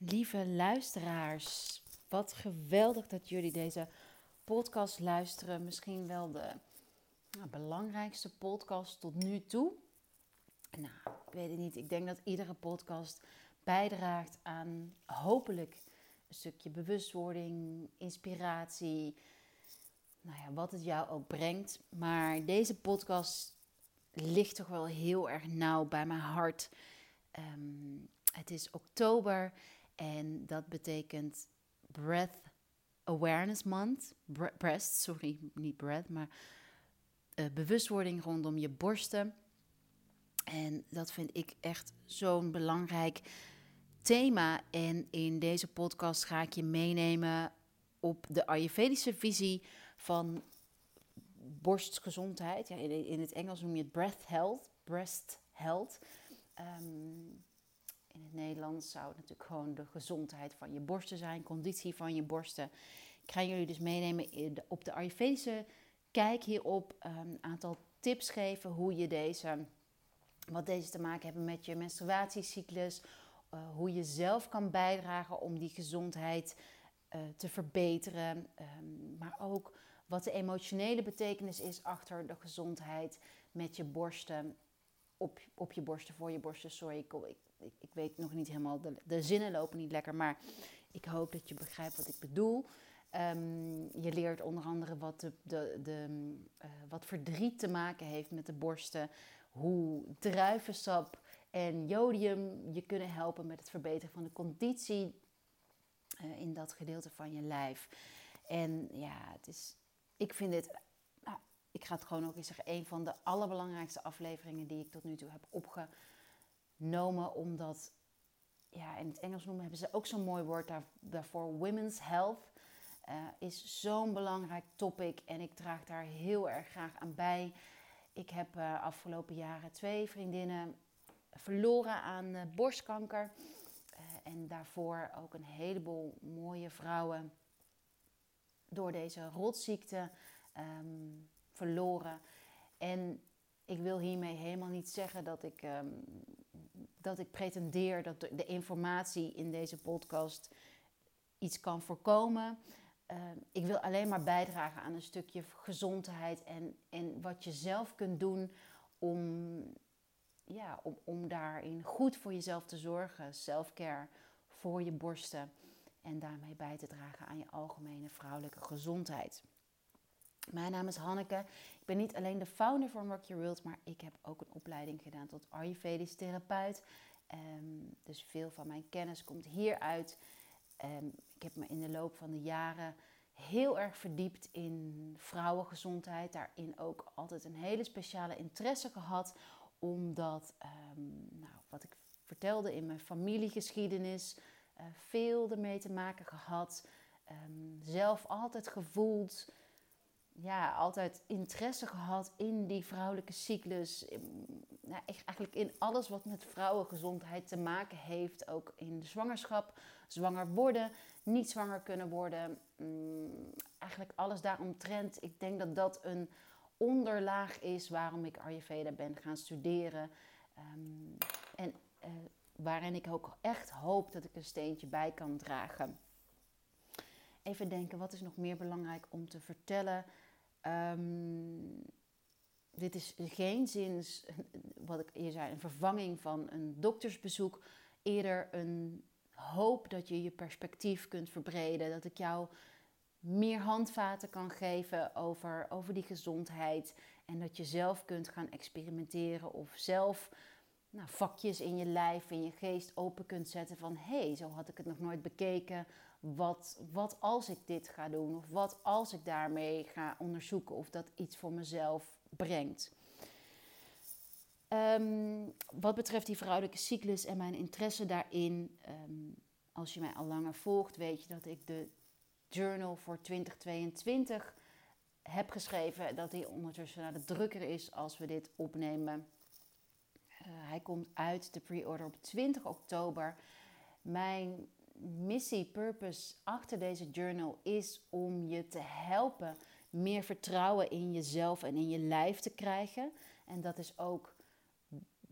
Lieve luisteraars, wat geweldig dat jullie deze podcast luisteren. Misschien wel de nou, belangrijkste podcast tot nu toe. Nou, ik weet het niet. Ik denk dat iedere podcast bijdraagt aan hopelijk een stukje bewustwording, inspiratie. Nou ja, wat het jou ook brengt. Maar deze podcast ligt toch wel heel erg nauw bij mijn hart. Ehm, het is oktober en dat betekent Breath Awareness Month. breast, sorry, niet breath, maar uh, bewustwording rondom je borsten. En dat vind ik echt zo'n belangrijk thema. En in deze podcast ga ik je meenemen op de Ayurvedische visie van borstgezondheid. Ja, in, het Engels noem je het breath health, breast health. Um, in het Nederlands zou het natuurlijk gewoon de gezondheid van je borsten zijn, conditie van je borsten. Ik ga jullie dus meenemen op de Ayurvedische kijk hierop. Een ehm, aantal tips geven hoe je deze, wat deze te maken hebben met je menstruatiecyclus. Uh, hoe je zelf kan bijdragen om die gezondheid uh, te verbeteren. Um, maar ook wat de emotionele betekenis is achter de gezondheid met je borsten. Op, op je borsten, voor je borsten. Sorry, ik, ik, ik weet nog niet helemaal, de, de zinnen lopen niet lekker, maar ik hoop dat je begrijpt wat ik bedoel. Um, je leert onder andere wat, de, de, de uh, wat verdriet te maken heeft met de borsten. Hoe druivensap en jodium je kunnen helpen met het verbeteren van de conditie uh, in dat gedeelte van je lijf. En ja, het is, ik vind dit, nou, ik ga het gewoon ook eens zeggen, een van de allerbelangrijkste afleveringen die ik tot nu toe heb opgenomen nomen, omdat, ja, in het Engels noemen hebben ze ook zo'n mooi woord daar, daarvoor, women's health. Uh, is zo'n belangrijk topic en ik draag daar heel erg graag aan bij. Ik heb uh, afgelopen jaren twee vriendinnen verloren aan uh, borstkanker. en daarvoor ook een heleboel mooie vrouwen door deze rotziekte um, verloren. En ik wil hiermee helemaal niet zeggen dat ik um, dat ik pretendeer dat de informatie in deze podcast iets kan voorkomen. Ehm, ik wil alleen maar bijdragen aan een stukje gezondheid en, en wat je zelf kunt doen om, ja, om, om daarin goed voor jezelf te zorgen. Selfcare voor je borsten en daarmee bij te dragen aan je algemene vrouwelijke gezondheid. Mijn naam is Hanneke. Ik ben niet alleen de founder van Rock Your World, maar ik heb ook een opleiding gedaan tot Ayurvedisch therapeut. Um, dus veel van mijn kennis komt hieruit. Um, ik heb me in de loop van de jaren heel erg verdiept in vrouwengezondheid. Daarin ook altijd een hele speciale interesse gehad. Omdat, um, nou, wat ik vertelde in mijn familiegeschiedenis, uh, veel ermee te maken gehad. zelf altijd gevoeld ja, altijd interesse gehad in die vrouwelijke cyclus. Nou, eigenlijk in alles wat met vrouwengezondheid te maken heeft. Ook in de zwangerschap, zwanger worden, niet zwanger kunnen worden. Mm, eigenlijk alles daaromtrent. Ik denk dat dat een onderlaag is waarom ik Ayurveda ben gaan studeren. Um, en uh, waarin ik ook echt hoop dat ik een steentje bij kan dragen. Even denken, wat is nog meer belangrijk om te vertellen? Um, dit is geen zins, wat ik hier zei, een vervanging van een doktersbezoek. Eerder een hoop dat je je perspectief kunt verbreden. Dat ik jou meer handvaten kan geven over, over die gezondheid. En dat je zelf kunt gaan experimenteren of zelf nou, vakjes in je lijf, in je geest open kunt zetten van hé, hey, zo had ik het nog nooit bekeken. Wat, wat als ik dit ga doen? Of wat als ik daarmee ga onderzoeken of dat iets voor mezelf brengt? Um, wat betreft die vrouwelijke cyclus en mijn interesse daarin, um, als je mij al langer volgt, weet je dat ik de journal voor 2022 heb geschreven. Dat die ondertussen naar de drukker is als we dit opnemen. Uh, hij komt uit de pre-order op 20 oktober. Mijn missie, purpose achter deze journal is om je te helpen meer vertrouwen in jezelf en in je lijf te krijgen. En dat is ook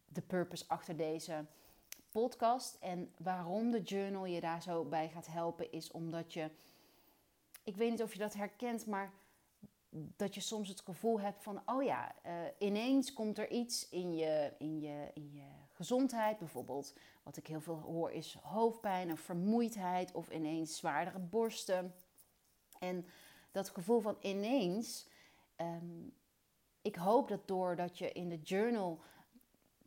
de purpose achter deze podcast. En waarom de journal je daar zo bij gaat helpen, is omdat je. Ik weet niet of je dat herkent, maar dat je soms het gevoel hebt van: oh ja, uh, ineens komt er iets in je, in, je, in je gezondheid. Bijvoorbeeld, wat ik heel veel hoor, is hoofdpijn of vermoeidheid of ineens zwaardere borsten. En dat gevoel van ineens. Um, ik hoop dat doordat je in de journal,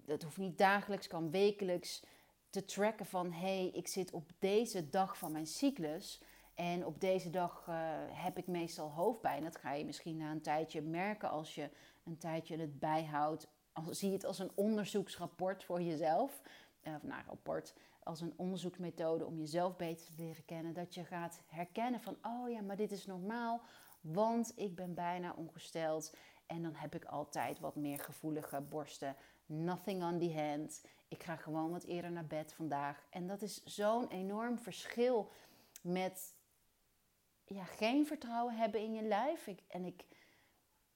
dat hoeft niet dagelijks, kan wekelijks, te tracken van hé, hey, ik zit op deze dag van mijn cyclus. En op deze dag uh, heb ik meestal hoofdpijn. Dat ga je misschien na een tijdje merken als je een tijdje het bijhoudt. Als, zie je het als een onderzoeksrapport voor jezelf. Uh, of nou, rapport als een onderzoeksmethode om jezelf beter te leren kennen. Dat je gaat herkennen van, oh ja, maar dit is normaal, want ik ben bijna ongesteld. En dan heb ik altijd wat meer gevoelige borsten. Nothing on the hand. Ik ga gewoon wat eerder naar bed vandaag. En dat is zo'n enorm verschil met ja, geen vertrouwen hebben in je lijf. Ik, en ik,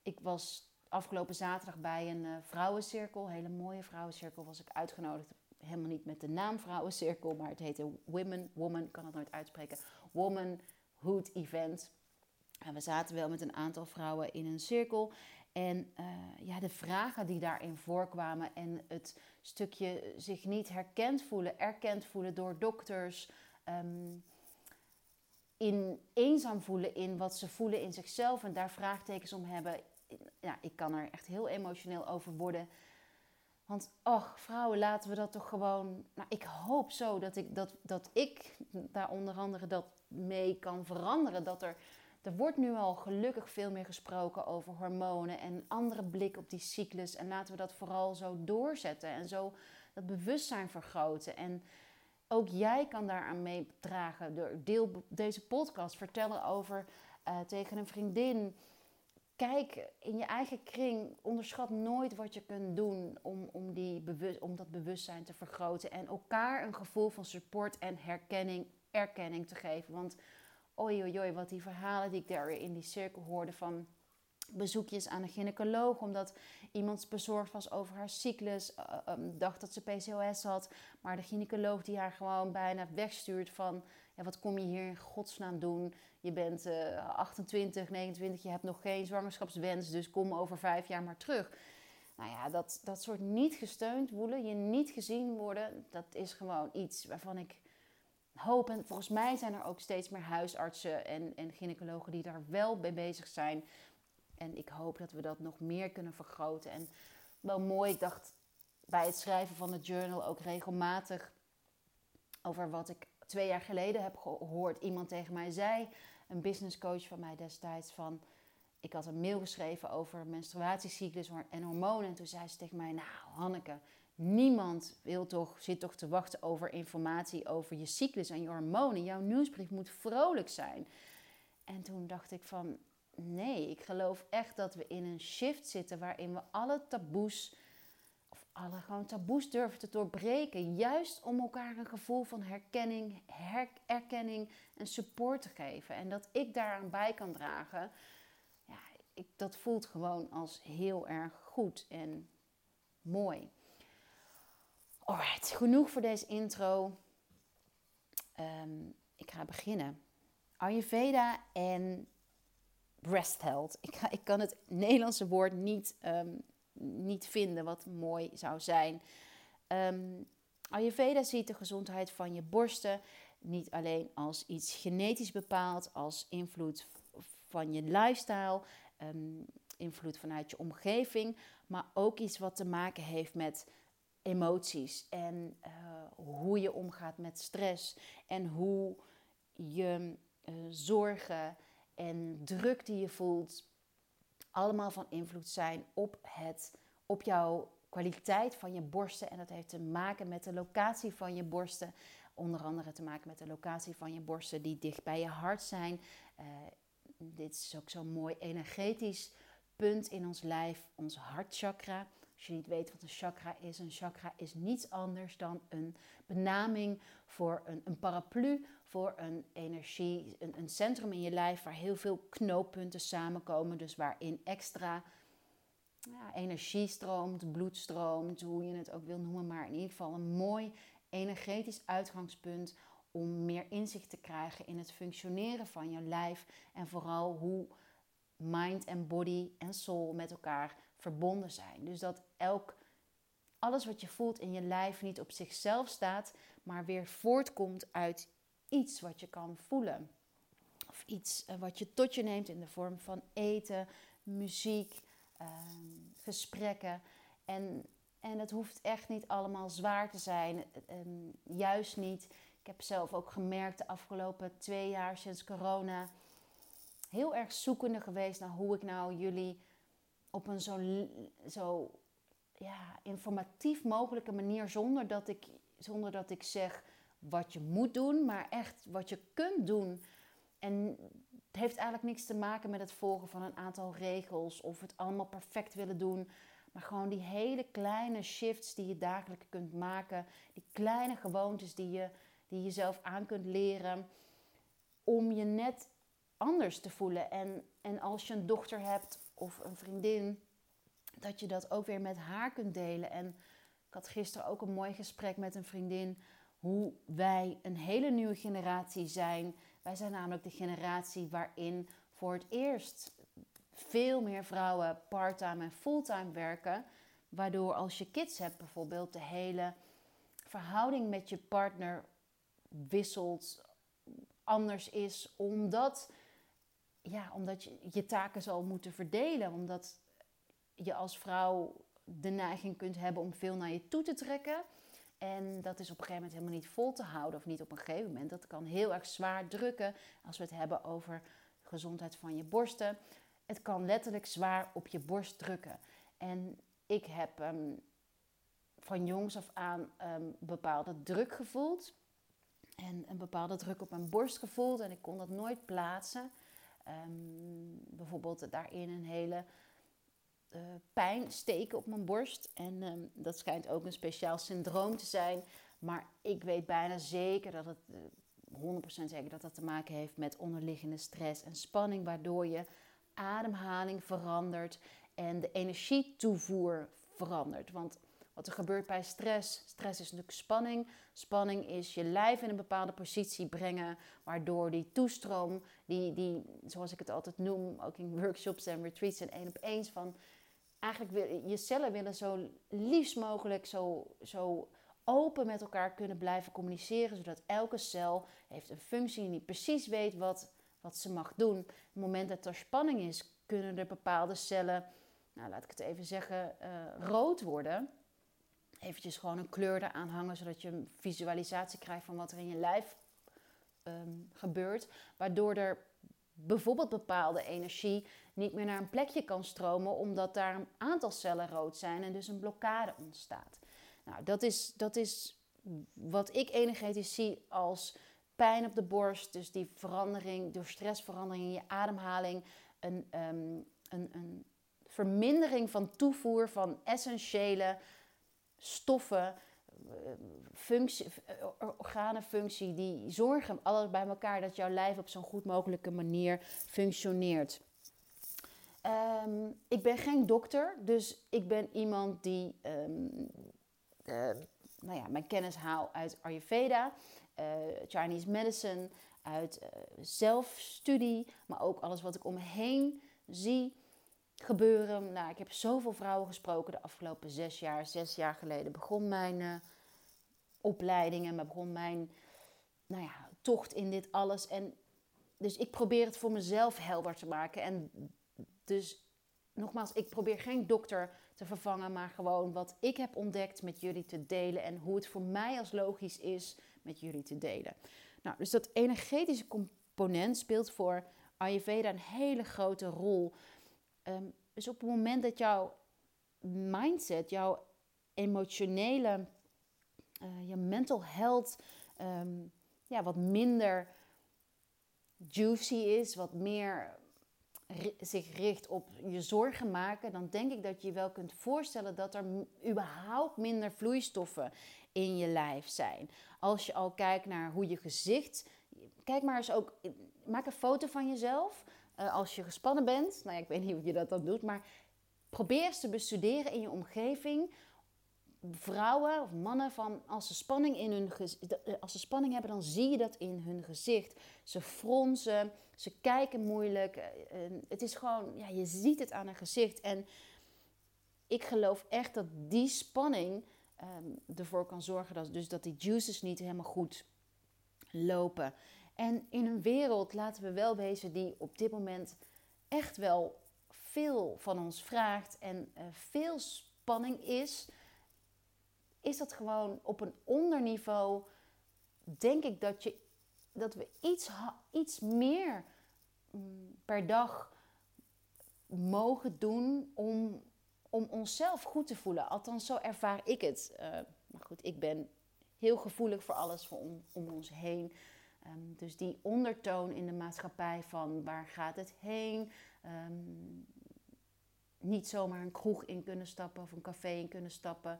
ik was afgelopen zaterdag bij een uh, vrouwencirkel, een hele mooie vrouwencirkel, was ik uitgenodigd. Helemaal niet met de naam vrouwencirkel, maar het heette Women, Woman, kan het nooit uitspreken, Womanhood Event. En we zaten wel met een aantal vrouwen in een cirkel. En uh, ja, de vragen die daarin voorkwamen en het stukje zich niet herkend voelen, erkend voelen door dokters, um, in eenzaam voelen in wat ze voelen in zichzelf en daar vraagtekens om hebben. Ja, ik kan er echt heel emotioneel over worden. Want, ach, vrouwen, laten we dat toch gewoon. Nou, ik hoop zo dat ik, dat, dat ik daar onder andere dat mee kan veranderen. Dat er er wordt nu al gelukkig veel meer gesproken over hormonen en een andere blik op die cyclus. En laten we dat vooral zo doorzetten en zo dat bewustzijn vergroten. En ook jij kan daaraan meedragen. Door deel deze podcast vertellen over uh, tegen een vriendin. Kijk in je eigen kring. Onderschat nooit wat je kunt doen om, om, die bewust, om dat bewustzijn te vergroten. En elkaar een gevoel van support en herkenning, erkenning te geven. Want oei oei wat die verhalen die ik daar in die cirkel hoorde van bezoekjes aan een gynaecoloog omdat iemand bezorgd was over haar cyclus, uh, um, dacht dat ze PCOS had, maar de gynaecoloog die haar gewoon bijna wegstuurt van ja, wat kom je hier in godsnaam doen? Je bent uh, 28, 29, je hebt nog geen zwangerschapswens, dus kom over vijf jaar maar terug. Nou ja, dat, dat soort niet gesteund voelen, je niet gezien worden, dat is gewoon iets waarvan ik hoop, en volgens mij zijn er ook steeds meer huisartsen en, en gynaecologen die daar wel mee bezig zijn. En ik hoop dat we dat nog meer kunnen vergroten. En wel mooi, ik dacht bij het schrijven van het journal ook regelmatig over wat ik twee jaar geleden heb gehoord. Iemand tegen mij zei, een businesscoach van mij destijds, van ik had een mail geschreven over menstruatiecyclus en hormonen. En toen zei ze tegen mij, nou Hanneke, Niemand wil toch, zit toch te wachten over informatie over je cyclus en je hormonen. Jouw nieuwsbrief moet vrolijk zijn. En toen dacht ik van, nee, ik geloof echt dat we in een shift zitten waarin we alle taboes, alle gewoon taboes durven te doorbreken. Juist om elkaar een gevoel van herkenning, herkenning en support te geven. En dat ik daaraan bij kan dragen, ja, ik, dat voelt gewoon als heel erg goed en mooi. Alright, genoeg voor deze intro. Um, ik ga beginnen. Ayurveda en breast health. Ik, ga, ik kan het Nederlandse woord niet, um, niet vinden wat mooi zou zijn. Um, Ayurveda ziet de gezondheid van je borsten niet alleen als iets genetisch bepaald, als invloed van je lifestyle, invloed vanuit je omgeving, maar ook iets wat te maken heeft met emoties en uh, hoe je omgaat met stress en hoe je uh, zorgen en druk die je voelt allemaal van invloed zijn op, het, op jouw kwaliteit van je borsten. En dat heeft te maken met de locatie van je borsten. Onder andere te maken met de locatie van je borsten die dicht bij je hart zijn. Uh, dit is ook zo'n mooi energetisch punt in ons lijf, ons hartchakra. Als je niet weet wat een chakra is, een chakra is niets anders dan een benaming voor een, een paraplu, voor een energie, een, centrum in je lijf waar heel veel knooppunten samenkomen. Dus waarin extra ja, energie stroomt, bloed stroomt, hoe je het ook wil noemen. Maar in ieder geval een mooi energetisch uitgangspunt om meer inzicht te krijgen in het functioneren van je lijf en vooral hoe mind en body en soul met elkaar verbonden zijn. Dus dat elk alles wat je voelt in je lijf niet op zichzelf staat, maar weer voortkomt uit iets wat je kan voelen. Of iets eh, wat je tot je neemt in de vorm van eten, muziek, ehm, gesprekken. En, en het hoeft echt niet allemaal zwaar te zijn. juist niet. Ik heb zelf ook gemerkt de afgelopen twee jaar sinds corona heel erg zoekende geweest naar hoe ik nou jullie op een zo, zo ja, informatief mogelijke manier, zonder dat, ik, zonder dat ik zeg wat je moet doen, maar echt wat je kunt doen. En het heeft eigenlijk niks te maken met het volgen van een aantal regels of het allemaal perfect willen doen. Maar gewoon die hele kleine shifts die je dagelijks kunt maken. Die kleine gewoontes die je, die je zelf aan kunt leren. Om je net anders te voelen. En, en als je een dochter hebt of een vriendin, dat je dat ook weer met haar kunt delen. En ik had gisteren ook een mooi gesprek met een vriendin. Hoe wij een hele nieuwe generatie zijn. Wij zijn namelijk de generatie waarin voor het eerst veel meer vrouwen parttime en fulltime werken. Waardoor als je kids hebt bijvoorbeeld, de hele verhouding met je partner wisselt, anders is. Omdat, ja, omdat je je taken zal moeten verdelen. Omdat je als vrouw de neiging kunt hebben om veel naar je toe te trekken. En dat is op een gegeven moment helemaal niet vol te houden, of niet op een gegeven moment. Dat kan heel erg zwaar drukken als we het hebben over gezondheid van je borsten. Het kan letterlijk zwaar op je borst drukken. En ik heb um, van jongs af aan um, bepaalde druk gevoeld. En een bepaalde druk op mijn borst gevoeld. En ik kon dat nooit plaatsen. Um, bijvoorbeeld daarin een hele uh, pijn steken op mijn borst. En um, dat schijnt ook een speciaal syndroom te zijn. Maar ik weet bijna zeker dat het, uh, 100% zeker dat dat te maken heeft met onderliggende stress en spanning, waardoor je ademhaling verandert en de energietoevoer verandert. Want wat er gebeurt bij stress, stress is natuurlijk spanning. Spanning is je lijf in een bepaalde positie brengen, waardoor die toestroom, die, die zoals ik het altijd noem, ook in workshops en retreats en één op eens van eigenlijk wil, je cellen willen zo liefst mogelijk zo, zo open met elkaar kunnen blijven communiceren, zodat elke cel heeft een functie die precies weet wat, wat ze mag doen. Op het moment dat er spanning is, kunnen er bepaalde cellen, nou laat ik het even zeggen, uh, rood worden. Eventjes gewoon een kleur eraan hangen, zodat je een visualisatie krijgt van wat er in je lijf um, gebeurt. Waardoor er bijvoorbeeld bepaalde energie niet meer naar een plekje kan stromen, omdat daar een aantal cellen rood zijn en dus een blokkade ontstaat. Nou, dat is, dat is wat ik energetisch zie als pijn op de borst, dus die verandering, door stressverandering in je ademhaling, een, um, een, een vermindering van toevoer van essentiële stoffen functie, organenfunctie, die zorgen alles bij elkaar dat jouw lijf op zo'n goed mogelijke manier functioneert. Ehm, ik ben geen dokter, dus ik ben iemand die um, nou ja, mijn kennis haal uit Ayurveda, uh, Chinese medicine, uit uh, zelfstudie, maar ook alles wat ik om me heen zie gebeuren. Nou, ik heb zoveel vrouwen gesproken de afgelopen zes jaar. Zes jaar geleden begon mijn uh, opleiding en begon mijn nou ja, tocht in dit alles. En dus ik probeer het voor mezelf helder te maken. En dus nogmaals, ik probeer geen dokter te vervangen, maar gewoon wat ik heb ontdekt met jullie te delen en hoe het voor mij als logisch is met jullie te delen. Nou, dus dat energetische component speelt voor Ayurveda een hele grote rol. Um, dus op het moment dat jouw mindset, jouw emotionele, uh, je mental health, um, ja, wat minder juicy is, wat meer zich richt op je zorgen maken, dan denk ik dat je je wel kunt voorstellen dat er überhaupt minder vloeistoffen in je lijf zijn. Als je al kijkt naar hoe je gezicht. Kijk maar eens ook. Maak een foto van jezelf. Uh, als je gespannen bent. Nou ja, ik weet niet hoe je dat dan doet. Maar probeer eens te bestuderen in je omgeving. vrouwen of mannen van als ze spanning in hun eh, als ze spanning hebben, dan zie je dat in hun gezicht. Ze fronsen, ze kijken moeilijk. Eh, het is gewoon, ja, je ziet het aan hun gezicht. En ik geloof echt dat die spanning um, ervoor kan zorgen dat, dus dat die juices niet helemaal goed lopen. En in een wereld, laten we wel wezen, die op dit moment echt wel veel van ons vraagt en uh, veel spanning is, is dat gewoon op een onderniveau, denk ik dat, je, dat we iets, iets meer mm, per dag mogen doen om, om onszelf goed te voelen. Althans, zo ervaar ik het. Uh, maar goed, ik ben heel gevoelig voor alles om, om ons heen. Um, dus die ondertoon in de maatschappij van waar gaat het heen? Um, niet zomaar een kroeg in kunnen stappen of een café in kunnen stappen.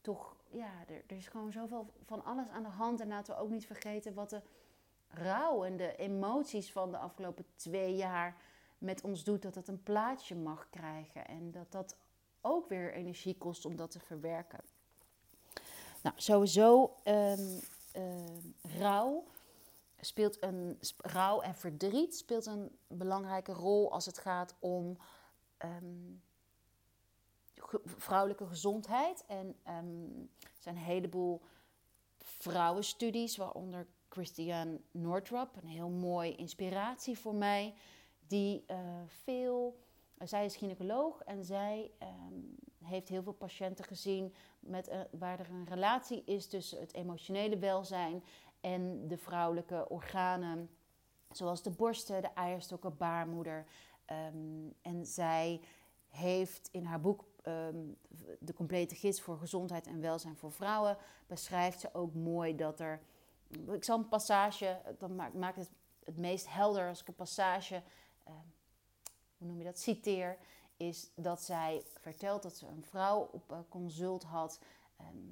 Toch, ja, er, er, is gewoon zoveel van alles aan de hand. En laten we ook niet vergeten wat de rouw en de emoties van de afgelopen twee jaar met ons doet. Dat het een plaatje mag krijgen. En dat dat ook weer energie kost om dat te verwerken. Nou, sowieso um, rouw speelt een rouw en verdriet speelt een belangrijke rol als het gaat om um, vrouwelijke gezondheid. En um, er zijn een heleboel vrouwenstudies, waaronder Christiane Northrop, een heel mooi inspiratie voor mij, die uh, veel. zij is gynaecoloog en zij um, heeft heel veel patiënten gezien met, uh, waar er een relatie is tussen het emotionele welzijn en de vrouwelijke organen, zoals de borsten, de eierstokken, baarmoeder. Um, en zij heeft in haar boek um, De complete gids voor gezondheid en welzijn voor vrouwen, beschrijft ze ook mooi dat er. Ik zal een passage, dan maakt het het meest helder als ik een passage, um, hoe noem je dat, citeer, is dat zij vertelt dat ze een vrouw op consult had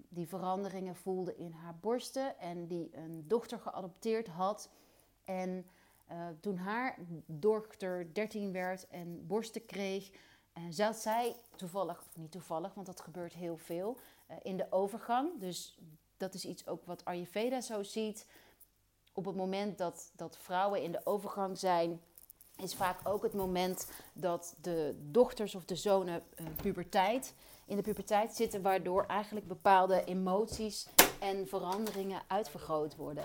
die veranderingen voelde in haar borsten en die een dochter geadopteerd had. En uh, toen haar dochter 13 werd en borsten kreeg, uh, zat zij toevallig, of niet toevallig, want dat gebeurt heel veel, uh, in de overgang. Dus dat is iets ook wat Ayurveda zo ziet. Op het moment dat, dat vrouwen in de overgang zijn, is vaak ook het moment dat de dochters of de zonen puberteit, in de puberteit zitten, waardoor eigenlijk bepaalde emoties en veranderingen uitvergroot worden.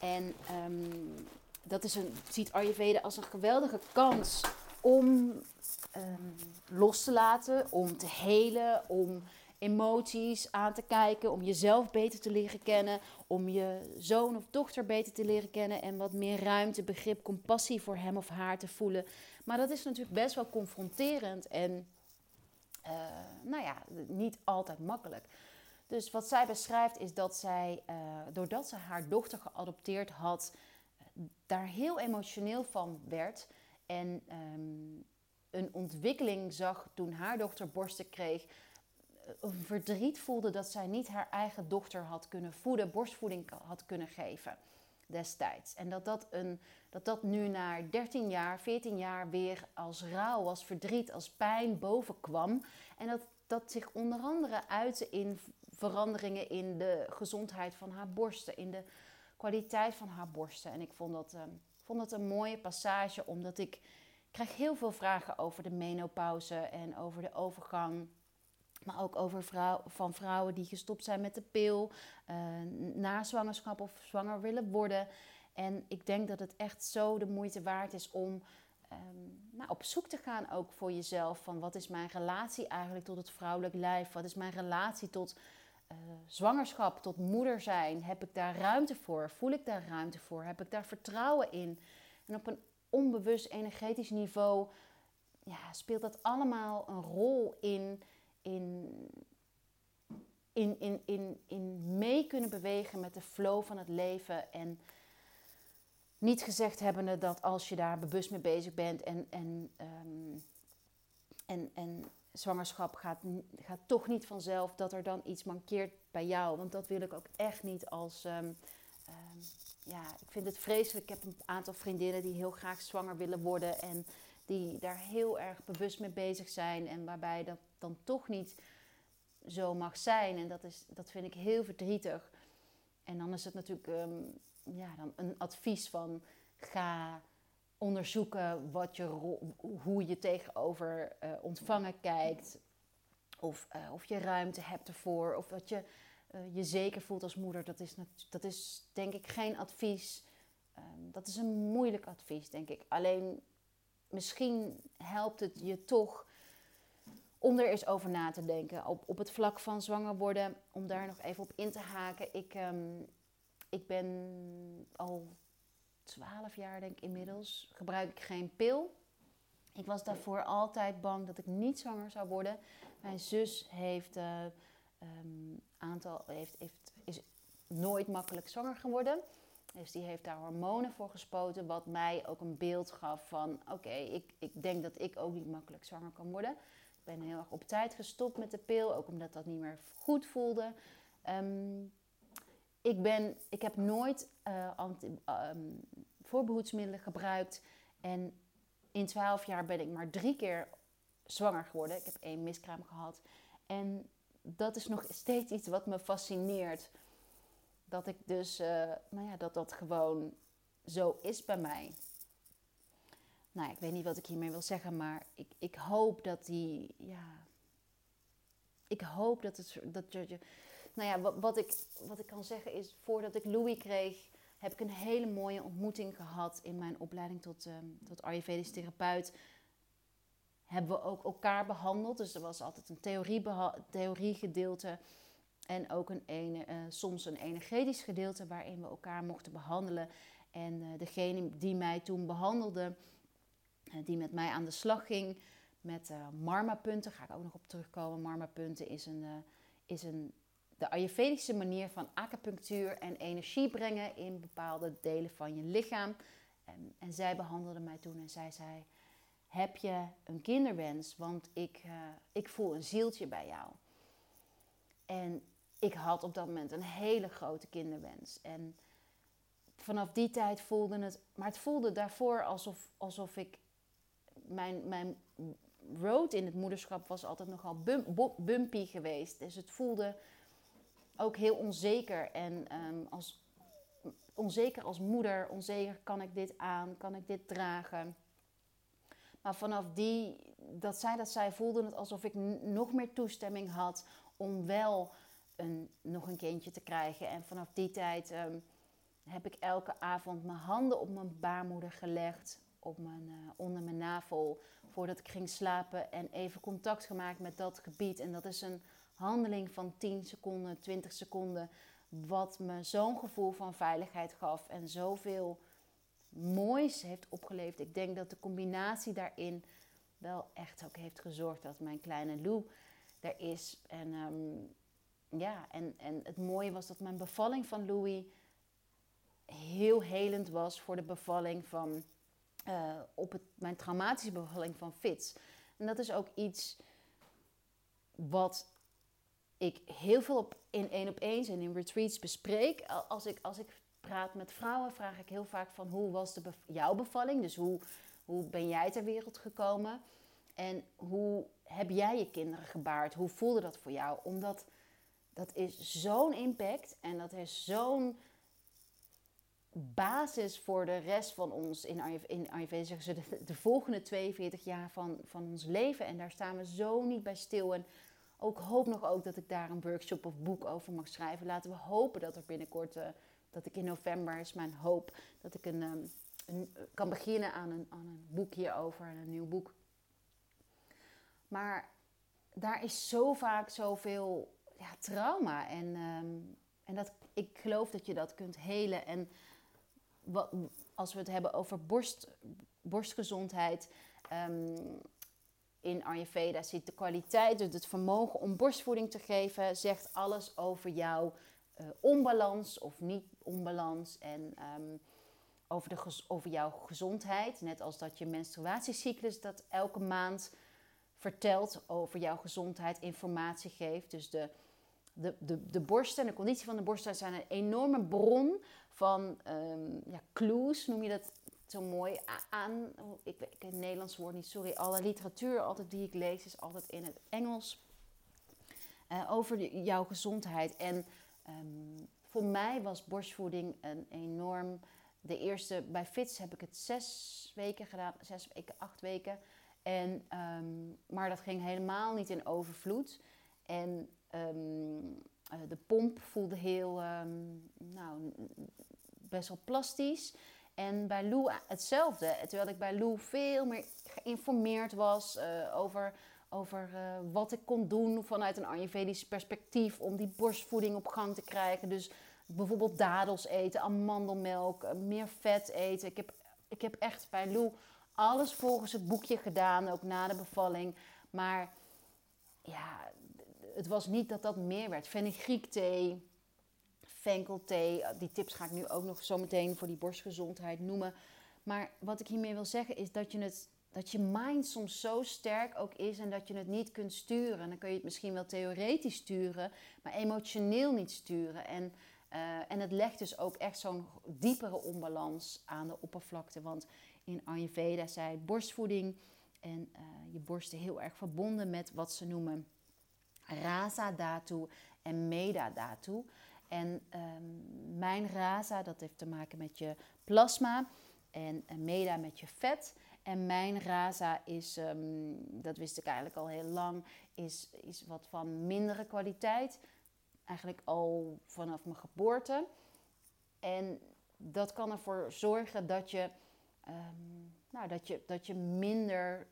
En um, dat is een, ziet Ayurveda als een geweldige kans om um, los te laten, om te helen, om emoties aan te kijken, om jezelf beter te leren kennen, om je zoon of dochter beter te leren kennen en wat meer ruimte, begrip, compassie voor hem of haar te voelen. Maar dat is natuurlijk best wel confronterend en uh, nou ja, niet altijd makkelijk. Dus wat zij beschrijft is dat zij, uh, doordat ze haar dochter geadopteerd had, daar heel emotioneel van werd. En um, een ontwikkeling zag toen haar dochter borsten kreeg. Een verdriet voelde dat zij niet haar eigen dochter had kunnen voeden, borstvoeding had kunnen geven destijds. En dat dat, een, dat dat nu na 13 jaar, 14 jaar weer als rouw, als verdriet, als pijn bovenkwam. En dat dat zich onder andere uitte in veranderingen in de gezondheid van haar borsten, in de kwaliteit van haar borsten. En ik vond dat, uh, vond dat een mooie passage, omdat ik krijg heel veel vragen over de menopauze en over de overgang. Maar ook over van vrouwen die gestopt zijn met de pil, uh, na zwangerschap of zwanger willen worden. En ik denk dat het echt zo de moeite waard is om um, nou, op zoek te gaan ook voor jezelf. Van wat is mijn relatie eigenlijk tot het vrouwelijk lijf? Wat is mijn relatie tot uh, zwangerschap, tot moeder zijn? Heb ik daar ruimte voor? Voel ik daar ruimte voor? Heb ik daar vertrouwen in? En op een onbewust energetisch niveau ja, speelt dat allemaal een rol in, in, in, in, in, in mee kunnen bewegen met de flow van het leven. En niet gezegd hebbende dat als je daar bewust mee bezig bent en, en, um, en, en zwangerschap gaat, gaat toch niet vanzelf dat er dan iets mankeert bij jou. Want dat wil ik ook echt niet als. Um, um, ja, ik vind het vreselijk. Ik heb een aantal vriendinnen die heel graag zwanger willen worden. En die daar heel erg bewust mee bezig zijn. En waarbij dat dan toch niet zo mag zijn. En dat, is, dat vind ik heel verdrietig. En dan is het natuurlijk ehm, ja, dan een advies van ga onderzoeken wat je, hoe je tegenover uh, ontvangen kijkt. Of, uh, of je ruimte hebt ervoor. Of dat je uh, je zeker voelt als moeder. Dat is, dat is denk ik geen advies. Um, dat is een moeilijk advies, denk ik. Alleen misschien helpt het je toch om er eens over na te denken. Op, op het vlak van zwanger worden, om daar nog even op in te haken. Ik, um, ik ben al 12 jaar, denk ik inmiddels, gebruik ik geen pil. Ik was daarvoor altijd bang dat ik niet zwanger zou worden. Mijn zus heeft, uh, um, aantal, heeft, heeft, is nooit makkelijk zwanger geworden. Dus die heeft daar hormonen voor gespoten, wat mij ook een beeld gaf van: oké, ik, ik denk dat ik ook niet makkelijk zwanger kan worden. Ben heel erg op tijd gestopt met de pil, ook omdat dat niet meer goed voelde. Um, ik, ben, ik heb nooit uh, voorbehoedsmiddelen gebruikt. En in 12 jaar ben ik maar drie keer zwanger geworden. Ik heb één miskraam gehad. En dat is nog steeds iets wat me fascineert. Dat ik dus, uh, nou ja, dat dat gewoon zo is bij mij. Nou, ik weet niet wat ik hiermee wil zeggen, maar ik, ik hoop dat die, ja, ik hoop dat het, dat je, nou ja, wat, ik, wat ik kan zeggen is, voordat ik Louis kreeg, heb ik een hele mooie ontmoeting gehad in mijn opleiding tot, um, tot Ayurvedisch therapeut. Hebben we ook elkaar behandeld. Dus er was altijd een theorie theoriegedeelte en ook een ene, uh, soms een energetisch gedeelte waarin we elkaar mochten behandelen. En uh, degene die mij toen behandelde, die met mij aan de slag ging met marma-punten, ga ik ook nog op terugkomen. Marma-punten is een, is een de Ayurvedische manier van acupunctuur en energie brengen in bepaalde delen van je lichaam. En, en zij behandelde mij toen en zij zei: Heb je een kinderwens? Want ik, uh, ik voel een zieltje bij jou. En ik had op dat moment een hele grote kinderwens. En vanaf die tijd voelde het, maar het voelde daarvoor alsof, alsof ik mijn, mijn road in het moederschap was altijd nogal bumpy geweest. Dus het voelde ook heel onzeker. En um, als, onzeker als moeder, onzeker kan ik dit aan, kan ik dit dragen. Maar vanaf die, dat zij dat zij voelde het alsof ik nog meer toestemming had om wel een, nog een kindje te krijgen. En vanaf die tijd um, heb ik elke avond mijn handen op mijn baarmoeder gelegd, op mijn, uh, onder mijn navel, voordat ik ging slapen. En even contact gemaakt met dat gebied. En dat is een handeling van 10 seconden, 20 seconden, wat me zo'n gevoel van veiligheid gaf en zoveel moois heeft opgeleverd. Ik denk dat de combinatie daarin wel echt ook heeft gezorgd dat mijn kleine Lou er is. En um, ja, en, en het mooie was dat mijn bevalling van Louis heel helend was voor de bevalling van, uh, op het, mijn traumatische bevalling van Fitz. En dat is ook iets wat ik heel veel op, in één op eens en in retreats bespreek. Als ik, als ik praat met vrouwen, vraag ik heel vaak van hoe was de jouw bevalling? Dus hoe, hoe ben jij ter wereld gekomen? En hoe heb jij je kinderen gebaard? Hoe voelde dat voor jou? Omdat dat is zo'n impact en dat is zo'n basis voor de rest van ons in Ayurveda. zeggen ze de, de, volgende 42 jaar van, van ons leven. En daar staan we zo niet bij stil. En ook hoop nog ook dat ik daar een workshop of boek over mag schrijven. Laten we hopen dat er binnenkort, uh, dat ik in november is mijn hoop, dat ik een, um, een, kan beginnen aan een, aan een boek hierover, een nieuw boek. Maar daar is zo vaak zoveel ja, trauma en, um, en dat, ik geloof dat je dat kunt helen. En als we het hebben over borst, borstgezondheid, um, in Ayurveda zit de kwaliteit, dus het vermogen om borstvoeding te geven, zegt alles over jouw uh, onbalans of niet onbalans en um, over, de, over jouw gezondheid. Net als dat je menstruatiecyclus dat elke maand vertelt over jouw gezondheid, informatie geeft. Dus de, de, de, de borst en de conditie van de borst zijn een enorme bron van um, ja, clues, noem je dat zo mooi aan. Ik weet het Nederlands woord niet, sorry. Alle literatuur altijd die ik lees is altijd in het Engels. over jouw gezondheid. En ehm, voor mij was borstvoeding een enorm. De eerste bij Fits heb ik het zes weken gedaan, zes weken, acht weken. En, ehm, maar dat ging helemaal niet in overvloed. En de pomp voelde heel, nou, best wel plastisch. En bij Lou hetzelfde. Terwijl ik bij Lou veel meer geïnformeerd was uh, over, over wat ik kon doen vanuit een Ayurvedisch perspectief om die borstvoeding op gang te krijgen. Dus bijvoorbeeld dadels eten, amandelmelk, meer vet eten. Ik heb, ik heb echt bij Lou alles volgens het boekje gedaan, ook na de bevalling. Maar ja, het was niet dat dat meer werd. Fenugreek thee venkelthee. Die tips ga ik nu ook nog zo meteen voor die borstgezondheid noemen. Maar wat ik hiermee wil zeggen is dat je, het, dat je mind soms zo sterk ook is en dat je het niet kunt sturen. Dan kun je het misschien wel theoretisch sturen, maar emotioneel niet sturen. En, uh, en het legt dus ook echt zo'n diepere onbalans aan de oppervlakte. Want in Ayurveda zei borstvoeding en uh, je borsten heel erg verbonden met wat ze noemen rasa dhatu en meda dhatu. En um, mijn rasa, dat heeft te maken met je plasma. En, meda met je vet. En mijn rasa is, um, dat wist ik eigenlijk al heel lang, is, is wat van mindere kwaliteit. Eigenlijk al vanaf mijn geboorte. En dat kan ervoor zorgen dat je, um, nou, dat je, dat je minder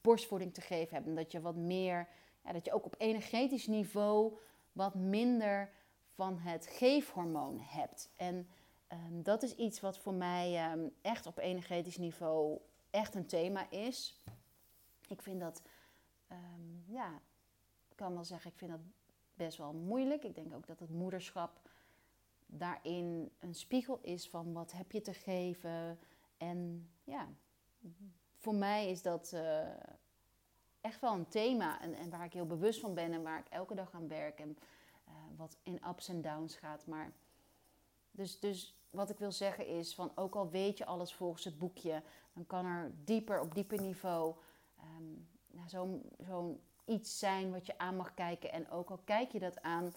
borstvoeding te geven hebt. En dat je wat meer, dat je ook op energetisch niveau wat minder van het geefhormoon hebt. En ehm, dat is iets wat voor mij ehm, echt op energetisch niveau echt een thema is. Ik vind dat, um, ja, ik kan wel zeggen, ik vind dat best wel moeilijk. Ik denk ook dat het moederschap daarin een spiegel is van wat heb je te geven. En ja, voor mij is dat uh, echt wel een thema en, en, waar ik heel bewust van ben en waar ik elke dag aan werk. En uh, wat in ups en downs gaat. Maar dus, dus wat ik wil zeggen is, van ook al weet je alles volgens het boekje, dan kan er dieper, op dieper niveau, um, nou, zo'n zo iets zijn wat je aan mag kijken. En ook al kijk je dat aan,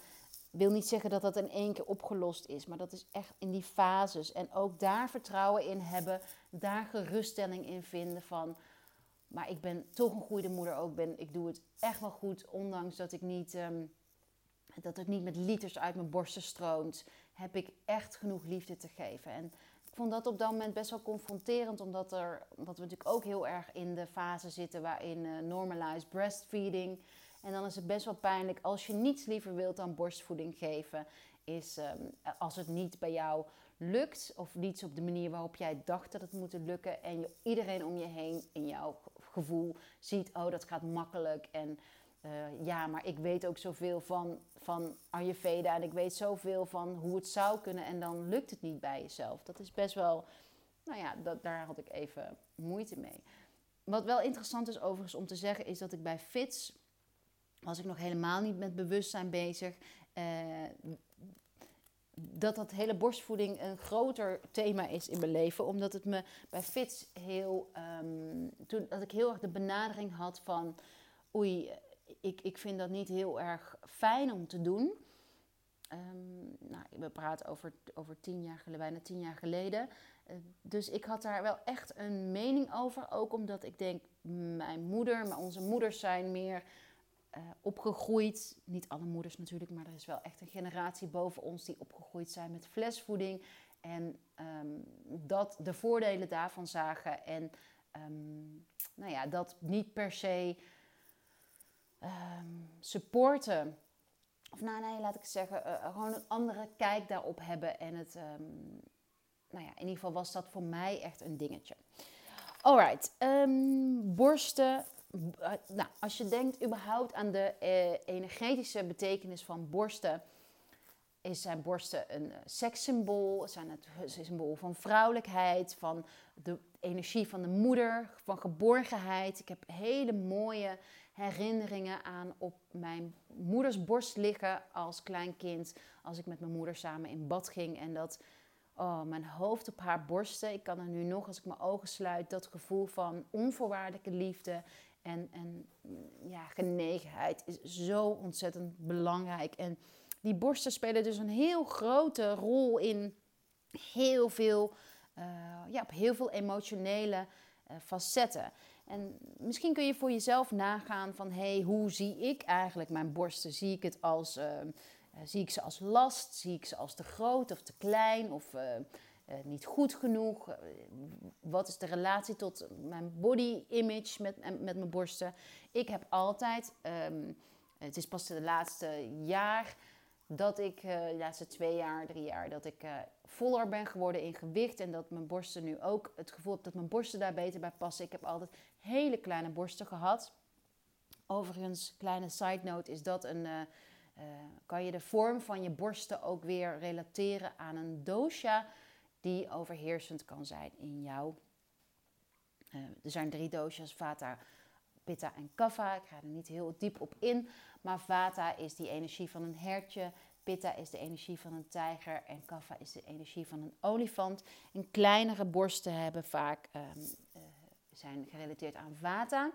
wil niet zeggen dat dat in één keer opgelost is, maar dat is echt in die fases. En ook daar vertrouwen in hebben, daar geruststelling in vinden van. Maar ik ben toch een goede moeder ook. Ben, ik doe het echt wel goed, ondanks dat ik niet. Um, dat het niet met liters uit mijn borsten stroomt, heb ik echt genoeg liefde te geven. En ik vond dat op dat moment best wel confronterend, omdat, er, omdat we natuurlijk ook heel erg in de fase zitten waarin uh, normalized breastfeeding. En dan is het best wel pijnlijk als je niets liever wilt dan borstvoeding geven, is um, als het niet bij jou lukt of niets op de manier waarop jij dacht dat het moet lukken en je, iedereen om je heen in jouw gevoel ziet, oh dat gaat makkelijk en uh, ja, maar ik weet ook zoveel van, van Ayurveda en ik weet zoveel van hoe het zou kunnen en dan lukt het niet bij jezelf. Dat is best wel, nou ja, daar had ik even moeite mee. Wat wel interessant is overigens om te zeggen is dat ik bij FITS, was ik nog helemaal niet met bewustzijn bezig, uh, dat dat hele borstvoeding een groter thema is in mijn leven. Omdat het me bij FITS heel, um, toen, dat ik heel erg de benadering had van, oei, ik, ik vind dat niet heel erg fijn om te doen. Um, nou, we praten over, over tien jaar geleden, bijna tien jaar geleden. Uh, dus ik had daar wel echt een mening over. Ook omdat ik denk, mijn moeder, maar onze moeders zijn meer uh, opgegroeid. Niet alle moeders natuurlijk, maar er is wel echt een generatie boven ons die opgegroeid zijn met flesvoeding. En um, dat de voordelen daarvan zagen. En um, nou ja, dat niet per se um, supporten. Of nou nee, laat ik zeggen, uh, gewoon een andere kijk daarop hebben. En het, nou ja, in ieder geval was dat voor mij echt een dingetje. Alright, borsten. Uh, nou, als je denkt überhaupt aan de uh, energetische betekenis van borsten, is zijn borsten een sekssymbool, zijn het een symbool van vrouwelijkheid, van de energie van de moeder, van geborgenheid. Ik heb hele mooie herinneringen aan op mijn moeders borst liggen als klein kind. Als ik met mijn moeder samen in bad ging en dat oh, mijn hoofd op haar borsten. Ik kan er nu nog, als ik mijn ogen sluit, dat gevoel van onvoorwaardelijke liefde En, en ja, genegenheid is zo ontzettend belangrijk. En die borsten spelen dus een heel grote rol in heel veel, uh, ja, op heel veel emotionele uh, facetten. En misschien kun je voor jezelf nagaan van, hé, hey, hoe zie ik eigenlijk mijn borsten? Zie ik het als, uh, zie ik ze als last? Zie ik ze als te groot of te klein of niet goed genoeg? wat is de relatie tot mijn body image met, met mijn borsten? Ik heb altijd, um, het is pas de laatste jaar dat ik, uh, de laatste twee jaar, drie jaar, dat ik voller ben geworden in gewicht. En dat mijn borsten nu ook het gevoel heb dat mijn borsten daar beter bij passen. Ik heb altijd hele kleine borsten gehad. Overigens, kleine side note, is dat een. Kan je de vorm van je borsten ook weer relateren aan een dosha die overheersend kan zijn in jou. er zijn drie doshas, vata, pitta en kapha. Ik ga er niet heel diep op in. Maar vata is die energie van een hertje. Pitta is de energie van een tijger. En kapha is de energie van een olifant. Kleinere borsten hebben vaak, um, uh, zijn gerelateerd aan vata.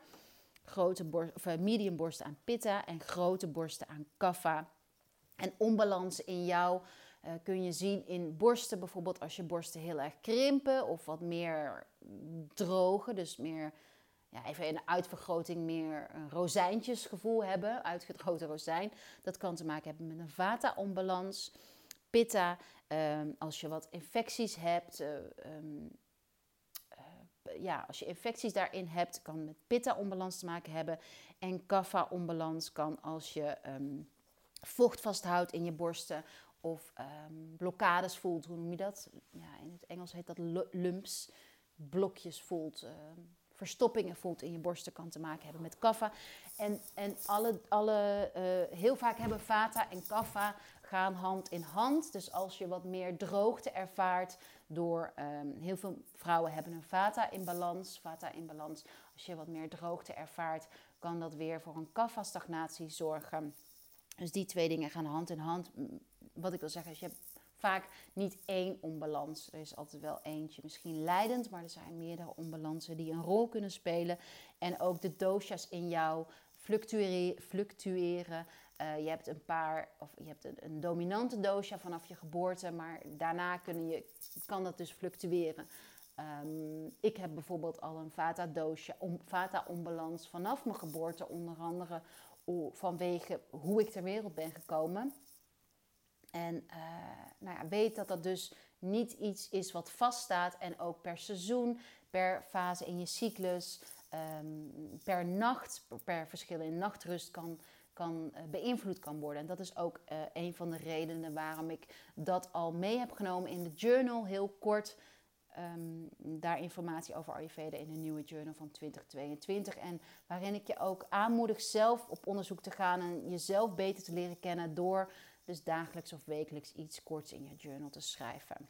Grote of, uh, medium borsten aan pitta. En grote borsten aan kapha. En onbalans in jou uh, kun je zien in borsten. Bijvoorbeeld als je borsten heel erg krimpen of wat meer drogen. Dus meer ja, even een uitvergroting meer een rozijntjesgevoel hebben, uitgedroogde rozijn. Dat kan te maken hebben met een vata-onbalans. Pitta, ehm, als je wat infecties hebt, uh, um, uh, ja, als je infecties daarin hebt, kan met pitta-onbalans te maken hebben. En kapha-onbalans kan als je um, vocht vasthoudt in je borsten of blokkades voelt, hoe noem je dat? Ja, in het Engels heet dat lumps, blokjes voelt verstoppingen voelt in je borsten kan te maken hebben met kaffa. En, en alle, alle, uh, heel vaak hebben vata en kaffa gaan hand in hand. Dus als je wat meer droogte ervaart door... Um, heel veel vrouwen hebben een vata in balans. Vata in balans. Als je wat meer droogte ervaart, kan dat weer voor een kaffa-stagnatie zorgen. Dus die twee dingen gaan hand in hand. Wat ik wil zeggen is, je hebt vaak niet één onbalans. Er is altijd wel eentje misschien leidend, maar er zijn meerdere onbalansen die een rol kunnen spelen. En ook de doshas in jou fluctueren. Uh, je hebt een paar, of je hebt een, dominante dosha vanaf je geboorte, maar daarna kunnen je, kan dat dus fluctueren. Um, ik heb bijvoorbeeld al een vata dosha, om, vata onbalans vanaf mijn geboorte, onder andere vanwege hoe ik ter wereld ben gekomen. En uh, nou ja, weet dat dat dus niet iets is wat vaststaat en ook per seizoen, per fase in je cyclus, um, per nacht, per verschil in nachtrust kan, kan uh, beïnvloed kan worden. En dat is ook uh, een van de redenen waarom ik dat al mee heb genomen in de journal, heel kort. Um, daar informatie over Ayurveda in de nieuwe journal van 2022. En waarin ik je ook aanmoedig zelf op onderzoek te gaan en jezelf beter te leren kennen door dus dagelijks of wekelijks iets korts in je journal te schrijven.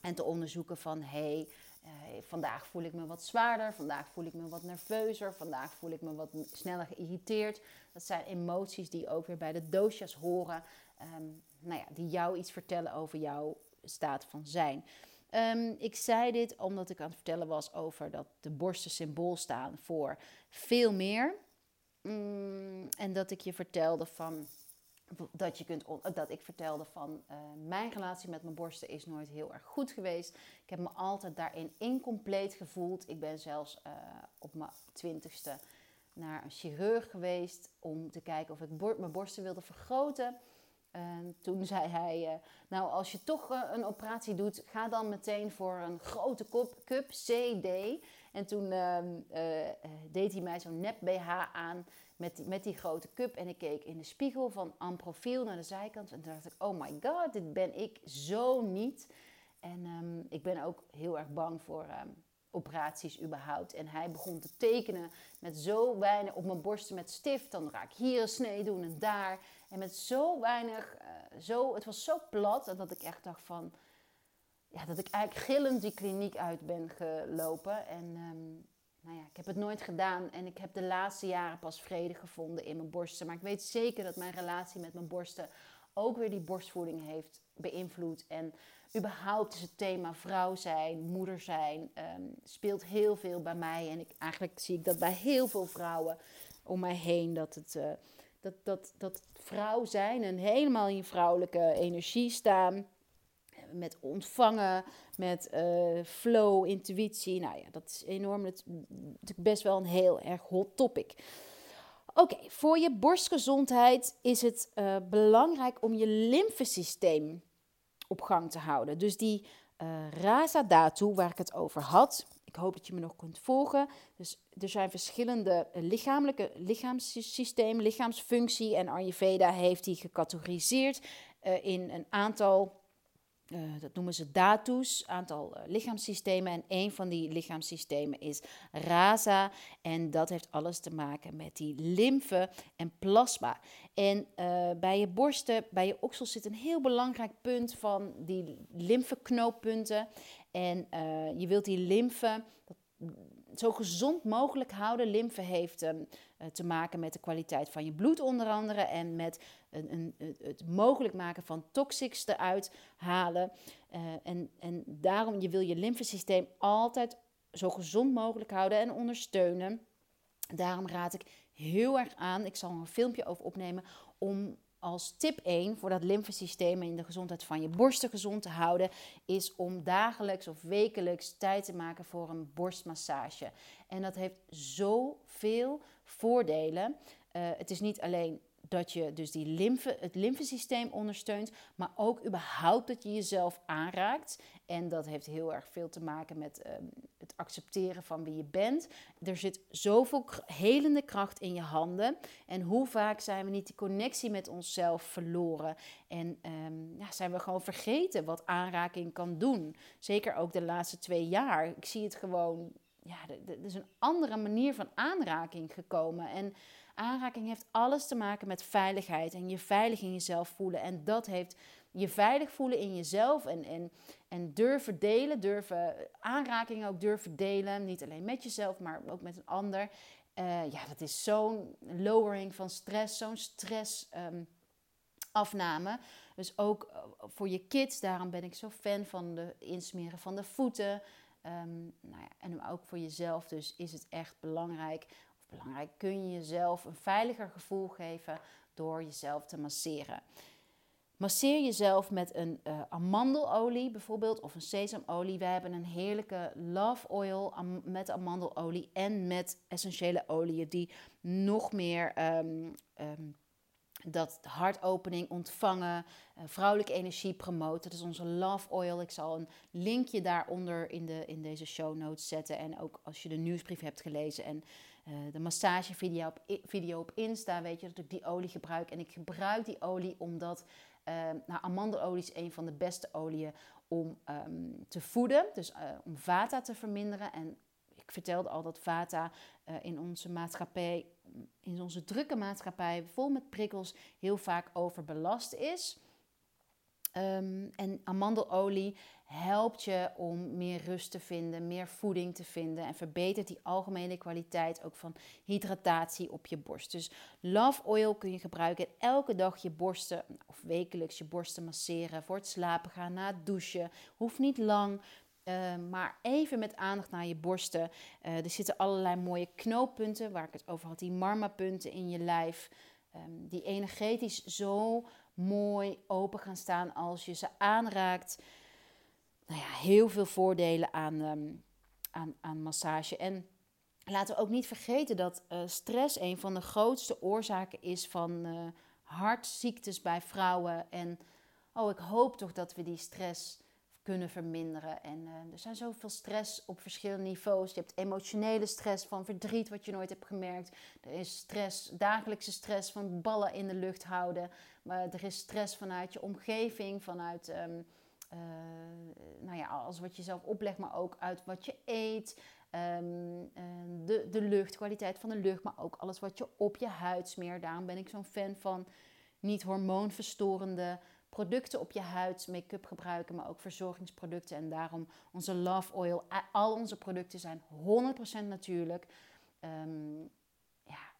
En te onderzoeken van hé, hey, uh, vandaag voel ik me wat zwaarder, vandaag voel ik me wat nerveuzer, vandaag voel ik me wat sneller geïrriteerd. Dat zijn emoties die ook weer bij de doosjes horen, um, nou ja, die jou iets vertellen over jouw staat van zijn. Um, ik zei dit omdat ik aan het vertellen was over dat de borsten symbool staan voor veel meer. Mm, en dat ik je vertelde van dat, je kunt dat ik vertelde van uh, mijn relatie met mijn borsten is nooit heel erg goed geweest. Ik heb me altijd daarin incompleet gevoeld. Ik ben zelfs uh, op mijn twintigste naar een chirurg geweest om te kijken of ik mijn borsten wilde vergroten. En toen zei hij, uh, nou als je toch een operatie doet, ga dan meteen voor een grote kop, cup CD. En toen ehm, deed hij mij zo'n nep BH aan met die, met die grote cup. En ik keek in de spiegel van amprofiel naar de zijkant. En toen dacht ik, oh my god, dit ben ik zo niet. En um, ik ben ook heel erg bang voor um, operaties überhaupt. En hij begon te tekenen met zo weinig op mijn borsten met stift. Dan ga ik hier een snee doen en daar. En met zo weinig, uh, zo, het was zo plat. dat ik echt dacht van, ja, dat ik eigenlijk gillend die kliniek uit ben gelopen. En um, nou ja, ik heb het nooit gedaan en ik heb de laatste jaren pas vrede gevonden in mijn borsten. Maar ik weet zeker dat mijn relatie met mijn borsten ook weer die borstvoeding heeft beïnvloed. En überhaupt is het thema vrouw zijn, moeder zijn, ehm, speelt heel veel bij mij. En ik, eigenlijk zie ik dat bij heel veel vrouwen om mij heen. Dat het, uh, dat, dat, dat vrouw zijn en helemaal in vrouwelijke energie staan. Met ontvangen, met uh, flow, intuïtie. Nou ja, dat is enorm. Het is best wel een heel erg hot topic. Oké, voor je borstgezondheid is het uh, belangrijk om je lymfesysteem op gang te houden. Dus die uh, rasa datu waar ik het over had. Ik hoop dat je me nog kunt volgen. Dus er zijn verschillende lichamelijke lichaamssystemen, lichaamsfunctie. En Ayurveda heeft die gecategoriseerd in een aantal uh, dat noemen ze datus, aantal uh, lichaamssystemen. En een van die lichaamssystemen is rasa. En dat heeft alles te maken met die lymfe en plasma. En uh, bij je borsten, bij je oksels zit een heel belangrijk punt van die lymfeknooppunten. En je wilt die lymfe, dat zo gezond mogelijk houden. Lymfe heeft um, te maken met de kwaliteit van je bloed onder andere en met het mogelijk maken van toxics eruit halen. Uh, en, en daarom je wil je lymfesysteem altijd zo gezond mogelijk houden en ondersteunen. Daarom raad ik heel erg aan, ik zal een filmpje over opnemen, om als tip 1 voor dat lymfesysteem en de gezondheid van je borsten gezond te houden, is om dagelijks of wekelijks tijd te maken voor een borstmassage. En dat heeft zoveel voordelen. Uh, het is niet alleen dat je dus die lymfe, het lymfesysteem ondersteunt, maar ook überhaupt dat je jezelf aanraakt. En dat heeft heel erg veel te maken met um, het accepteren van wie je bent. Er zit zoveel helende kracht in je handen. En hoe vaak zijn we niet die connectie met onszelf verloren? En um, ja, zijn we gewoon vergeten wat aanraking kan doen? Zeker ook de laatste twee jaar. Ik zie het gewoon, ja, er is een andere manier van aanraking gekomen. En Aanraking heeft alles te maken met veiligheid en je veilig in jezelf voelen. En dat heeft je veilig voelen in jezelf en, en, en durven delen, durven aanraking ook durven delen. Niet alleen met jezelf, maar ook met een ander. Uh, ja, dat is zo'n lowering van stress, zo'n stress. Um, afname. Dus ook eh, voor je kids, daarom ben ik zo fan van de insmeren van de voeten. Um, nou ja, en ook voor jezelf dus is het echt belangrijk belangrijk. Kun je jezelf een veiliger gevoel geven door jezelf te masseren. Masseer jezelf met een uh, amandelolie bijvoorbeeld of een sesamolie. We hebben een heerlijke love oil met amandelolie en met essentiële oliën die nog meer um, um, dat hartopening ontvangen, uh, vrouwelijke energie promoten. Dat is onze love oil. Ik zal een linkje daaronder in, de, in deze show notes zetten. En ook als je de nieuwsbrief hebt gelezen en uh, de massagevideo op, video op Insta, weet je dat ik die olie gebruik. En ik gebruik die olie omdat uh, nou, amandelolie is een van de beste oliën om um, te voeden. Dus uh, om vata te verminderen. En ik vertelde al dat vata in onze maatschappij, in onze drukke maatschappij, vol met prikkels, heel vaak overbelast is. Um, en amandelolie helpt je om meer rust te vinden, meer voeding te vinden en verbetert die algemene kwaliteit ook van hydratatie op je borst. Dus Love Oil kun je gebruiken elke dag je borsten of wekelijks je borsten masseren voor het slapen gaan, na het douchen. Hoeft niet lang. Uh, maar even met aandacht naar je borsten. Uh, er zitten allerlei mooie knooppunten, waar ik het over had, die marmapunten in je lijf, um, die energetisch zo mooi open gaan staan als je ze aanraakt nou ja, heel veel voordelen aan, um, aan, aan massage. En laten we ook niet vergeten dat uh, stress een van de grootste oorzaken is van uh, hartziektes bij vrouwen. En oh, ik hoop toch dat we die stress kunnen verminderen. En uh, er zijn zoveel stress op verschillende niveaus. Je hebt emotionele stress van verdriet wat je nooit hebt gemerkt. Er is stress, dagelijkse stress van ballen in de lucht houden. Maar er is stress vanuit je omgeving, vanuit um, uh, nou ja, alles wat je zelf oplegt, maar ook uit wat je eet. Um, de, de lucht, kwaliteit van de lucht, maar ook alles wat je op je huid smeert. Daarom ben ik zo'n fan van niet hormoonverstorende producten op je huid, make-up gebruiken, maar ook verzorgingsproducten. En daarom onze Love Oil, al onze producten zijn 100% natuurlijk. Um, ja,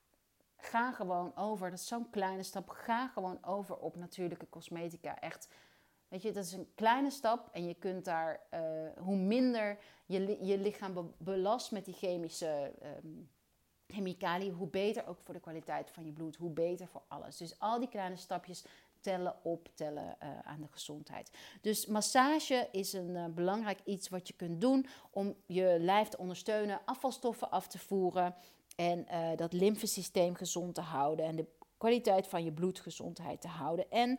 ga gewoon over, dat is zo'n kleine stap, ga gewoon over op natuurlijke cosmetica. Echt Weet je, dat is een kleine stap en je kunt daar, uh, hoe minder je, je lichaam belast met die chemische um, chemicaliën, hoe beter ook voor de kwaliteit van je bloed, hoe beter voor alles. Dus al die kleine stapjes tellen op, tellen uh, aan de gezondheid. Dus massage is een uh, belangrijk iets wat je kunt doen om je lijf te ondersteunen, afvalstoffen af te voeren en uh, dat lymfesysteem gezond te houden en de kwaliteit van je bloedgezondheid te houden. En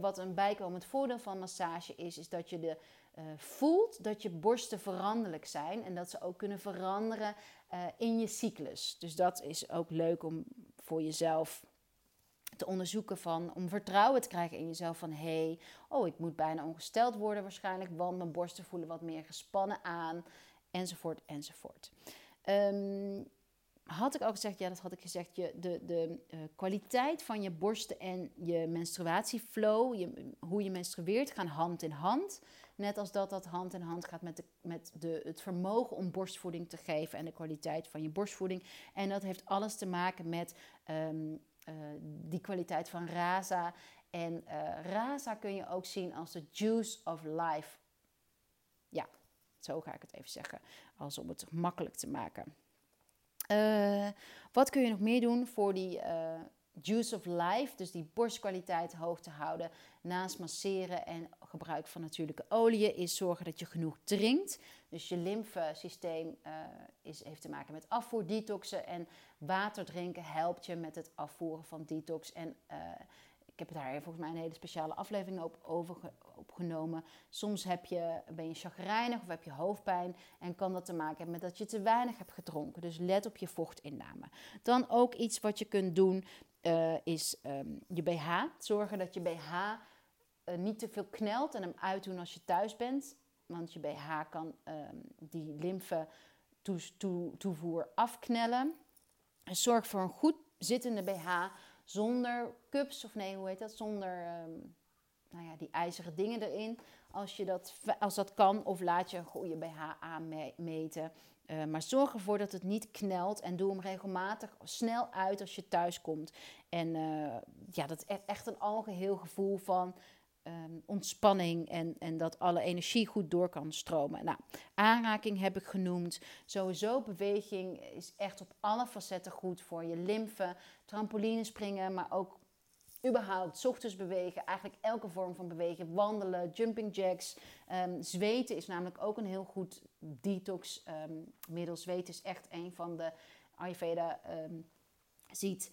wat een bijkomend voordeel van massage is, is dat je de voelt dat je borsten veranderlijk zijn en dat ze ook kunnen veranderen in je cyclus. Dus dat is ook leuk om voor jezelf te onderzoeken van, om vertrouwen te krijgen in jezelf van, hé, hey, oh, ik moet bijna ongesteld worden waarschijnlijk, want mijn borsten voelen wat meer gespannen aan, enzovoort, enzovoort. Um, had ik al gezegd, ja, dat had ik gezegd, je, de, de uh, kwaliteit van je borsten en je menstruatieflow, je, hoe je menstrueert, gaan hand in hand. Net als dat dat hand in hand gaat met, de, met de, het vermogen om borstvoeding te geven en de kwaliteit van je borstvoeding. En dat heeft alles te maken met uh, die kwaliteit van Raza. En uh, Raza kun je ook zien als de juice of life. Ja, zo ga ik het even zeggen, als om het makkelijk te maken. Uh, wat kun je nog meer doen voor die juice of life, dus die borstkwaliteit hoog te houden, naast masseren en gebruik van natuurlijke oliën, is zorgen dat je genoeg drinkt. Dus je lymfesysteem uh, is, heeft te maken met afvoer, detoxen en water drinken helpt je met het afvoeren van detox. En uh, ik heb daar volgens mij een hele speciale aflevering op over opgenomen. Soms heb je, ben je chagrijnig of heb je hoofdpijn en kan dat te maken hebben met dat je te weinig hebt gedronken. Dus let op je vochtinname. Dan ook iets wat je kunt doen uh, is um, je BH. Zorgen dat je BH eh, niet te veel knelt en hem uitdoen als je thuis bent. Want je BH kan um, die lymfe toevoer afknellen. En zorg voor een goed zittende BH zonder cups of nee, hoe heet dat? Zonder um, nou ja, die ijzeren dingen erin. Als, je dat, als dat kan, of laat je een goede BH aanmeten. Uh, maar zorg ervoor dat het niet knelt en doe hem regelmatig snel uit als je thuis komt. En uh, ja, dat is e-, echt een algeheel gevoel van um, ontspanning en, en dat alle energie goed door kan stromen. Nou, aanraking heb ik genoemd. Sowieso beweging is echt op alle facetten goed voor je lymfe. Trampoline springen, maar ook überhaupt, ochtends bewegen, eigenlijk elke vorm van bewegen, wandelen, jumping jacks. Um, zweten is namelijk ook een heel goed detox um, middel. Zweten is echt een van de Ayurveda um, ziet.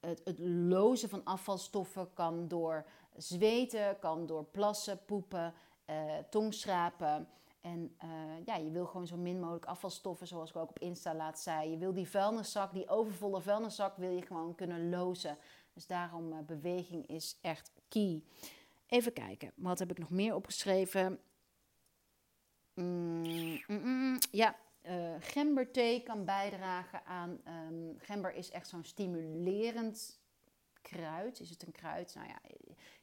Het, het lozen van afvalstoffen kan door zweten, kan door plassen, poepen, uh, tongschrapen. En uh, ja, je wil gewoon zo min mogelijk afvalstoffen, zoals ik ook op Insta laat zei. Je wil die vuilniszak, die overvolle vuilniszak, wil je gewoon kunnen lozen. Dus daarom uh, beweging is echt key. Even kijken, wat heb ik nog meer opgeschreven? Mm, mm, mm, ja, uh, gemberthee kan bijdragen aan. Um, gember is echt zo'n stimulerend kruid. Is het een kruid? Nou ja,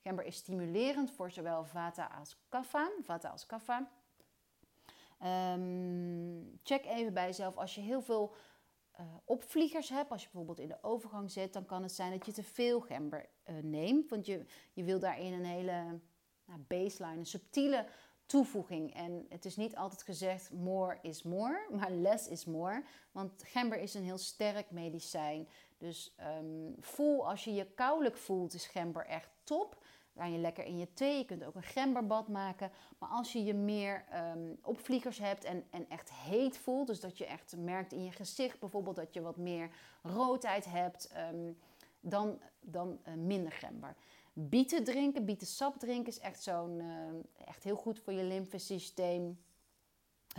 gember is stimulerend voor zowel vata als kapha. Vata als kapha. Um, check even bij jezelf als je heel veel uh, opvliegers hebt, als je bijvoorbeeld in de overgang zit, dan kan het zijn dat je te veel gember uh, neemt. Want je, je wil daarin een hele nou, baseline, een subtiele toevoeging. En het is niet altijd gezegd more is more, maar less is more. Want gember is een heel sterk medicijn. Dus um, voel als je je koudelijk voelt, is gember echt top kan je lekker in je thee. Je kunt ook een gemberbad maken. Maar als je je meer um, opvliegers hebt en, en echt heet voelt, dus dat je echt merkt in je gezicht bijvoorbeeld dat je wat meer roodheid hebt, um, dan, dan uh, minder gember. Bieten drinken, bietensap drinken is echt, zo'n, uh, echt heel goed voor je lymfesysteem.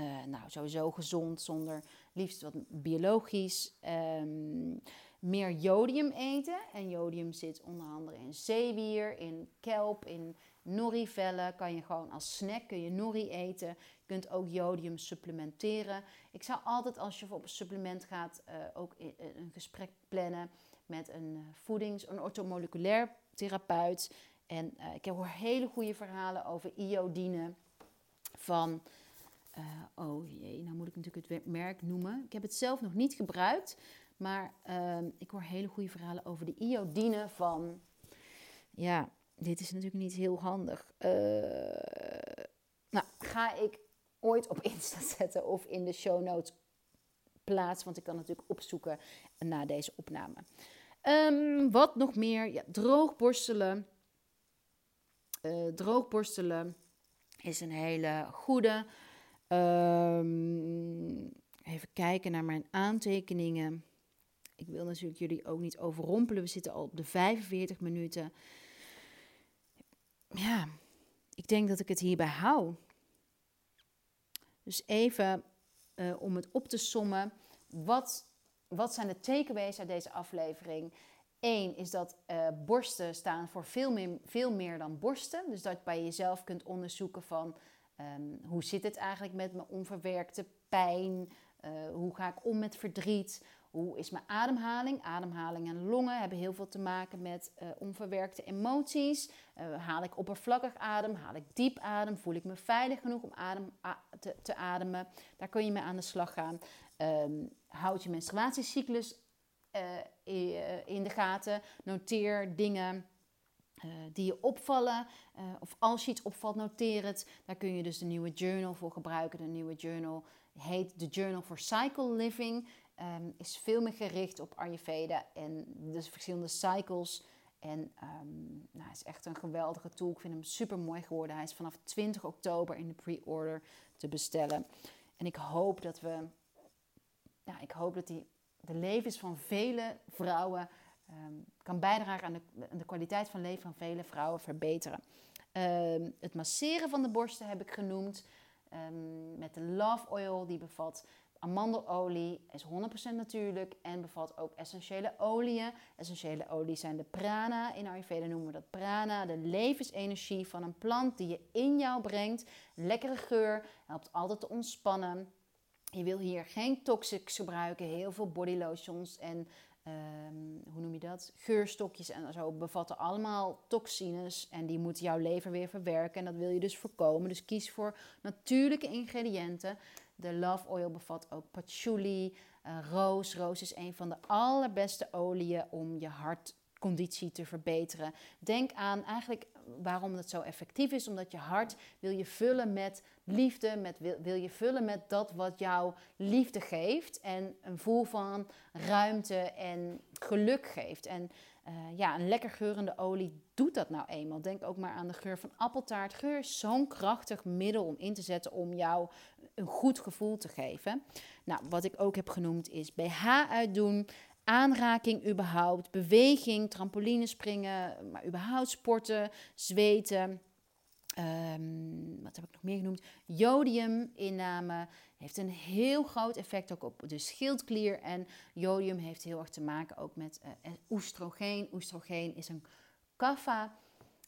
Uh, nou, sowieso gezond, zonder liefst wat biologisch. Um, meer jodium eten. En jodium zit onder andere in zeewier, in kelp, in norivellen. Kan je gewoon als snack kun je nori eten. Je kunt ook jodium supplementeren. Ik zou altijd als je op een supplement gaat uh, ook een gesprek plannen met een uh, voedings- een ortomoleculair therapeut. En uh, ik heb hele goede verhalen over iodine van... oh jee, nou moet ik natuurlijk het merk noemen. Ik heb het zelf nog niet gebruikt, maar uh, ik hoor hele goede verhalen over de iodine van, ja, dit is natuurlijk niet heel handig. Uh, nou, ga ik ooit op Insta zetten of in de show notes plaatsen, want ik kan natuurlijk opzoeken na deze opname. Um, wat nog meer? Ja, droogborstelen. Uh, droogborstelen is een hele goede. Um, even kijken naar mijn aantekeningen. Ik wil natuurlijk jullie ook niet overrompelen. We zitten al op de 45 minuten. Ja, ik denk dat ik het hierbij hou. Dus even uh, om het op te sommen. Wat, wat zijn de takeaways uit deze aflevering? Eén is dat uh, borsten staan voor veel meer, veel meer dan borsten. Dus dat je bij jezelf kunt onderzoeken van um, hoe zit het eigenlijk met mijn onverwerkte pijn? Uh, hoe ga ik om met verdriet? Hoe is mijn ademhaling? Ademhaling en longen hebben heel veel te maken met uh, onverwerkte emoties. Uh, haal ik oppervlakkig adem? Haal ik diep adem? Voel ik me veilig genoeg om adem, te, te, ademen? Daar kun je mee aan de slag gaan. Um, houd je menstruatiecyclus uh, in de gaten. Noteer dingen. die je opvallen, of als je iets opvalt, noteer het. Daar kun je dus de nieuwe journal voor gebruiken. De nieuwe journal heet de Journal for Cycle Living. Um, is veel meer gericht op Ayurveda en de verschillende cycles. En um, nou, is echt een geweldige tool. Ik vind hem super mooi geworden. Hij is vanaf 20 oktober in de pre-order te bestellen. En ik hoop dat we, ja, ik hoop dat die de levens van vele vrouwen um, kan bijdragen aan de, aan de, kwaliteit van leven van vele vrouwen verbeteren. het masseren van de borsten heb ik genoemd. met de Love Oil, die bevat Amandelolie is 100% natuurlijk en bevat ook essentiële oliën. Essentiële olie zijn de prana. In Ayurveda noemen we dat prana, de levensenergie van een plant die je in jou brengt. Lekkere geur, helpt altijd te ontspannen. Je wil hier geen toxics gebruiken, heel veel body lotions en um, hoe noem je dat? Geurstokjes en zo bevatten allemaal toxines en die moeten jouw lever weer verwerken en dat wil je dus voorkomen. Dus kies voor natuurlijke ingrediënten. De Love Oil bevat ook patchouli, uh, roos. Roos is een van de allerbeste oliën om je hartconditie te verbeteren. Denk aan eigenlijk waarom het zo effectief is. Omdat je hart wil je vullen met liefde, met, wil, wil je vullen met dat wat jou liefde geeft. En een gevoel van ruimte en geluk geeft. En uh, ja, een lekker geurende olie doet dat nou eenmaal. Denk ook maar aan de geur van appeltaart. Geur is zo'n krachtig middel om in te zetten om jou een goed gevoel te geven. Nou, wat ik ook heb genoemd is BH uitdoen, aanraking überhaupt, beweging, trampoline springen, maar überhaupt sporten, zweten. Um, wat heb ik nog meer genoemd? Jodium inname heeft een heel groot effect ook op de schildklier. En jodium heeft heel erg te maken ook met uh, oestrogeen. Oestrogeen is een kaffa,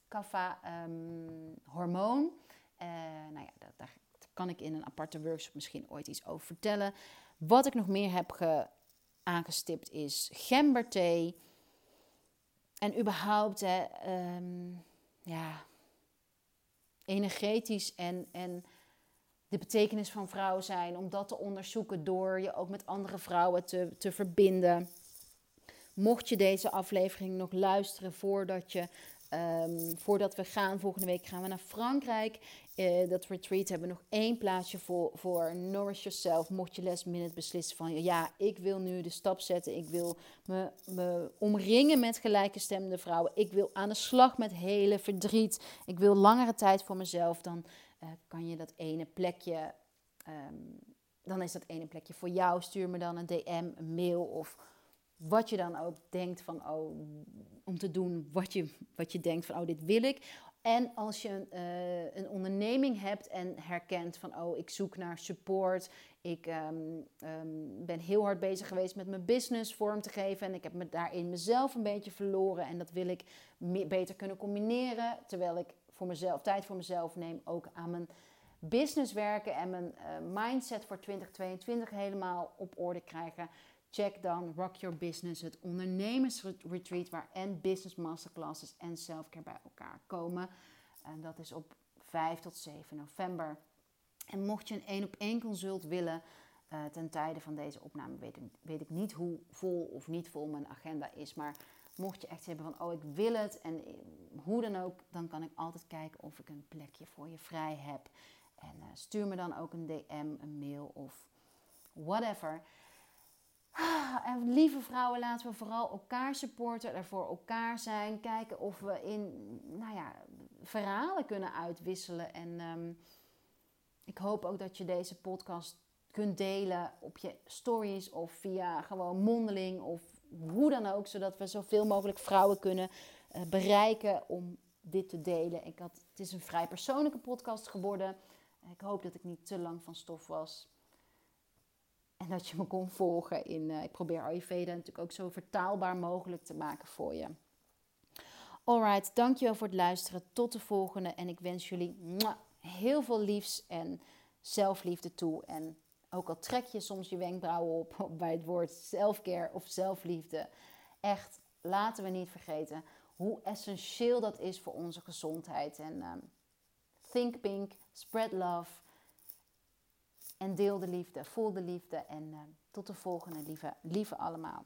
kaffa um, hormoon. Uh, nou ja, dat, daar kan ik in een aparte workshop misschien ooit iets over vertellen. Wat ik nog meer heb ge aangestipt is gemberthee. En überhaupt, ehm, ja, energetisch en, en de betekenis van vrouw zijn. Om dat te onderzoeken door je ook met andere vrouwen te, te verbinden. Mocht je deze aflevering nog luisteren voordat je Um, voordat we gaan, volgende week gaan we naar Frankrijk. Uh, dat retreat hebben we nog één plaatsje voor, voor Nourish Yourself. Mocht je last minute beslissen van ja, ik wil nu de stap zetten. Ik wil me, me omringen met gelijkgestemde vrouwen. Ik wil aan de slag met hele verdriet. Ik wil langere tijd voor mezelf. Dan uh, kan je dat ene plekje, um, dan is dat ene plekje voor jou. Stuur me dan een DM, een mail of wat je dan ook denkt van, oh, om te doen wat je, wat je denkt van, oh, dit wil ik. En als je een onderneming hebt en herkent van, oh, ik zoek naar support. Ik um, um, ben heel hard bezig geweest met mijn business vorm te geven. En ik heb me daarin mezelf een beetje verloren. En dat wil ik beter kunnen combineren. Terwijl ik voor mezelf, tijd voor mezelf neem, ook aan mijn business werken. En mijn uh, mindset voor 2022 helemaal op orde krijgen. Check dan Rock Your Business, het ondernemersretreat waar en business masterclasses en selfcare bij elkaar komen. En dat is op 5 tot 7 november. En mocht je een één op één consult willen, uh, ten tijde van deze opname weet ik, niet hoe vol of niet vol mijn agenda is. Maar Mocht je echt hebben van, oh ik wil het en hoe dan ook, dan kan ik altijd kijken of ik een plekje voor je vrij heb. En uh, stuur me dan ook een DM, een mail of whatever. En lieve vrouwen, laten we vooral elkaar supporten, er voor elkaar zijn. Kijken of we in, nou ja, verhalen kunnen uitwisselen. En um, ik hoop ook dat je deze podcast kunt delen op je stories of via gewoon mondeling of hoe dan ook, zodat we zoveel mogelijk vrouwen kunnen uh, bereiken om dit te delen. Ik had, het is een vrij persoonlijke podcast geworden. Ik hoop dat ik niet te lang van stof was. En dat je me kon volgen in. Uh, ik probeer Ayurveda natuurlijk ook zo vertaalbaar mogelijk te maken voor je. Alright, dankjewel voor het luisteren. Tot de volgende. En ik wens jullie heel veel liefs en zelfliefde toe. En ook al trek je soms je wenkbrauwen op bij het woord selfcare of zelfliefde. Echt, laten we niet vergeten hoe essentieel dat is voor onze gezondheid. En um, think pink, spread love. En deel de liefde, voel de liefde. En uh, tot de volgende, lieve, lieve allemaal.